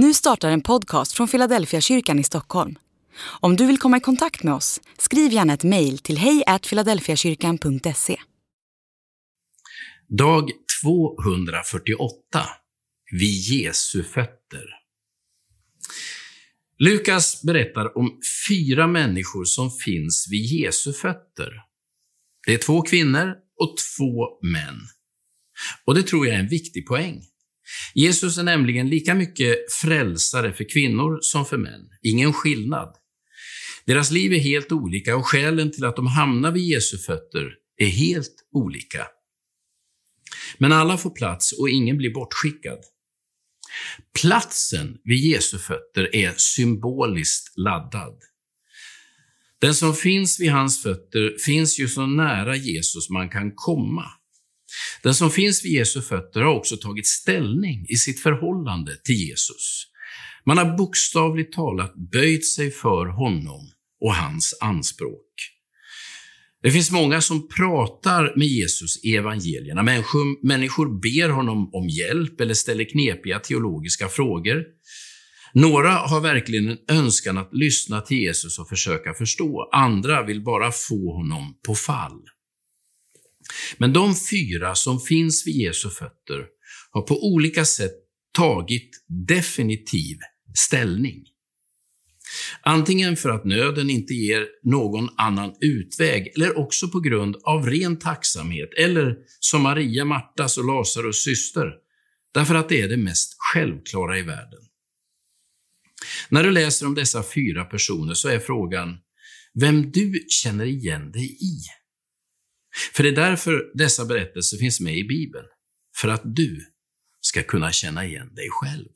Nu startar en podcast från Philadelphia kyrkan i Stockholm. Om du vill komma i kontakt med oss, skriv gärna ett mejl till hejfiladelfiakyrkan.se. Dag 248 Vid Jesu fötter. Lukas berättar om fyra människor som finns vid Jesu fötter. Det är två kvinnor och två män. Och det tror jag är en viktig poäng. Jesus är nämligen lika mycket frälsare för kvinnor som för män. Ingen skillnad. Deras liv är helt olika och skälen till att de hamnar vid Jesu fötter är helt olika. Men alla får plats och ingen blir bortskickad. Platsen vid Jesu fötter är symboliskt laddad. Den som finns vid hans fötter finns ju så nära Jesus man kan komma. Den som finns vid Jesu fötter har också tagit ställning i sitt förhållande till Jesus. Man har bokstavligt talat böjt sig för honom och hans anspråk. Det finns många som pratar med Jesus i evangelierna. Människor, människor ber honom om hjälp eller ställer knepiga teologiska frågor. Några har verkligen en önskan att lyssna till Jesus och försöka förstå. Andra vill bara få honom på fall. Men de fyra som finns vid Jesu fötter har på olika sätt tagit definitiv ställning. Antingen för att nöden inte ger någon annan utväg, eller också på grund av ren tacksamhet, eller som Maria, Martas och Lazarus syster, därför att det är det mest självklara i världen. När du läser om dessa fyra personer så är frågan vem du känner igen dig i. För det är därför dessa berättelser finns med i Bibeln, för att du ska kunna känna igen dig själv.